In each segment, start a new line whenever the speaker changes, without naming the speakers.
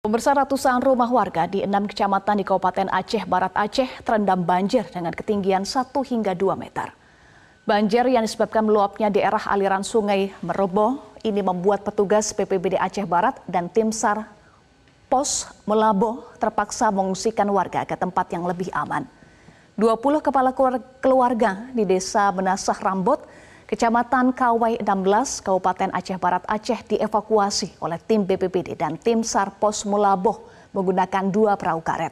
Pemirsa ratusan rumah warga di enam kecamatan di Kabupaten Aceh Barat Aceh terendam banjir dengan ketinggian 1 hingga 2 meter. Banjir yang disebabkan meluapnya daerah aliran sungai Merobo ini membuat petugas BPBD Aceh Barat dan tim SAR Pos Melabo terpaksa mengungsikan warga ke tempat yang lebih aman. 20 kepala keluarga di desa Menasah Rambut Kecamatan Kawai 16, Kabupaten Aceh Barat Aceh dievakuasi oleh tim BPBD dan tim SAR Pos Mulaboh menggunakan dua perahu karet.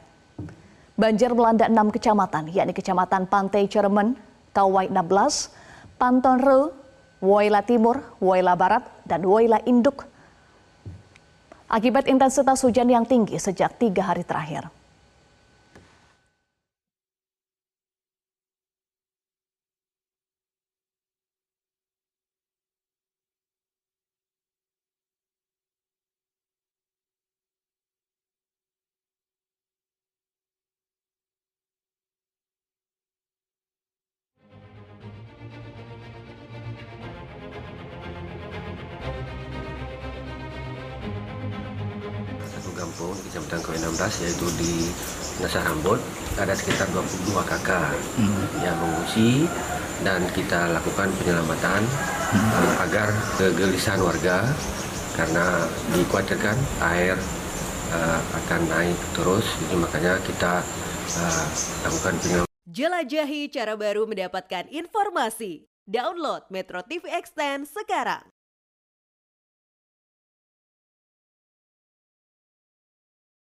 Banjir melanda enam kecamatan, yakni Kecamatan Pantai Cermen, Kawai 16, Pantonre, Woyla Timur, Woyla Barat, dan Woyla Induk. Akibat intensitas hujan yang tinggi sejak tiga hari terakhir.
Kampung di Kecamatan Kawin 16 yaitu di Nasar Rambut ada sekitar 22 kakak hmm. yang mengungsi dan kita lakukan penyelamatan hmm. uh, agar kegelisahan warga karena dikhawatirkan air uh, akan naik terus jadi makanya kita uh, lakukan penyelamatan.
Jelajahi cara baru mendapatkan informasi. Download Metro TV Extend sekarang.